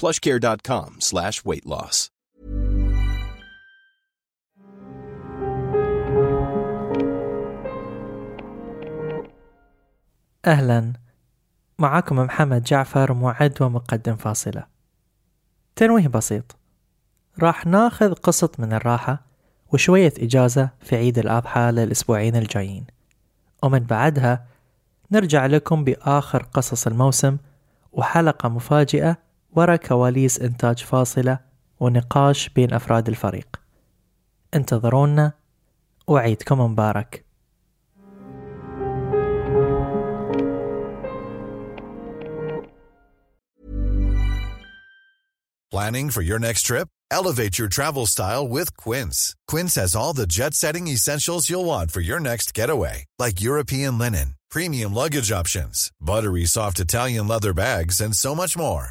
plushcare.com slash weight loss. أهلا. معكم محمد جعفر معد ومقدم فاصلة. تنويه بسيط. راح ناخذ قسط من الراحة وشوية إجازة في عيد الأضحى للأسبوعين الجايين. ومن بعدها نرجع لكم بآخر قصص الموسم وحلقة مفاجئة ورا كواليس إنتاج فاصلة ونقاش بين أفراد الفريق انتظرونا وعيدكم مبارك Planning for your next trip? Elevate your travel style with Quince. Quince has all the jet setting essentials you'll want for your next getaway, like European linen, premium luggage options, buttery soft Italian leather bags, and so much more.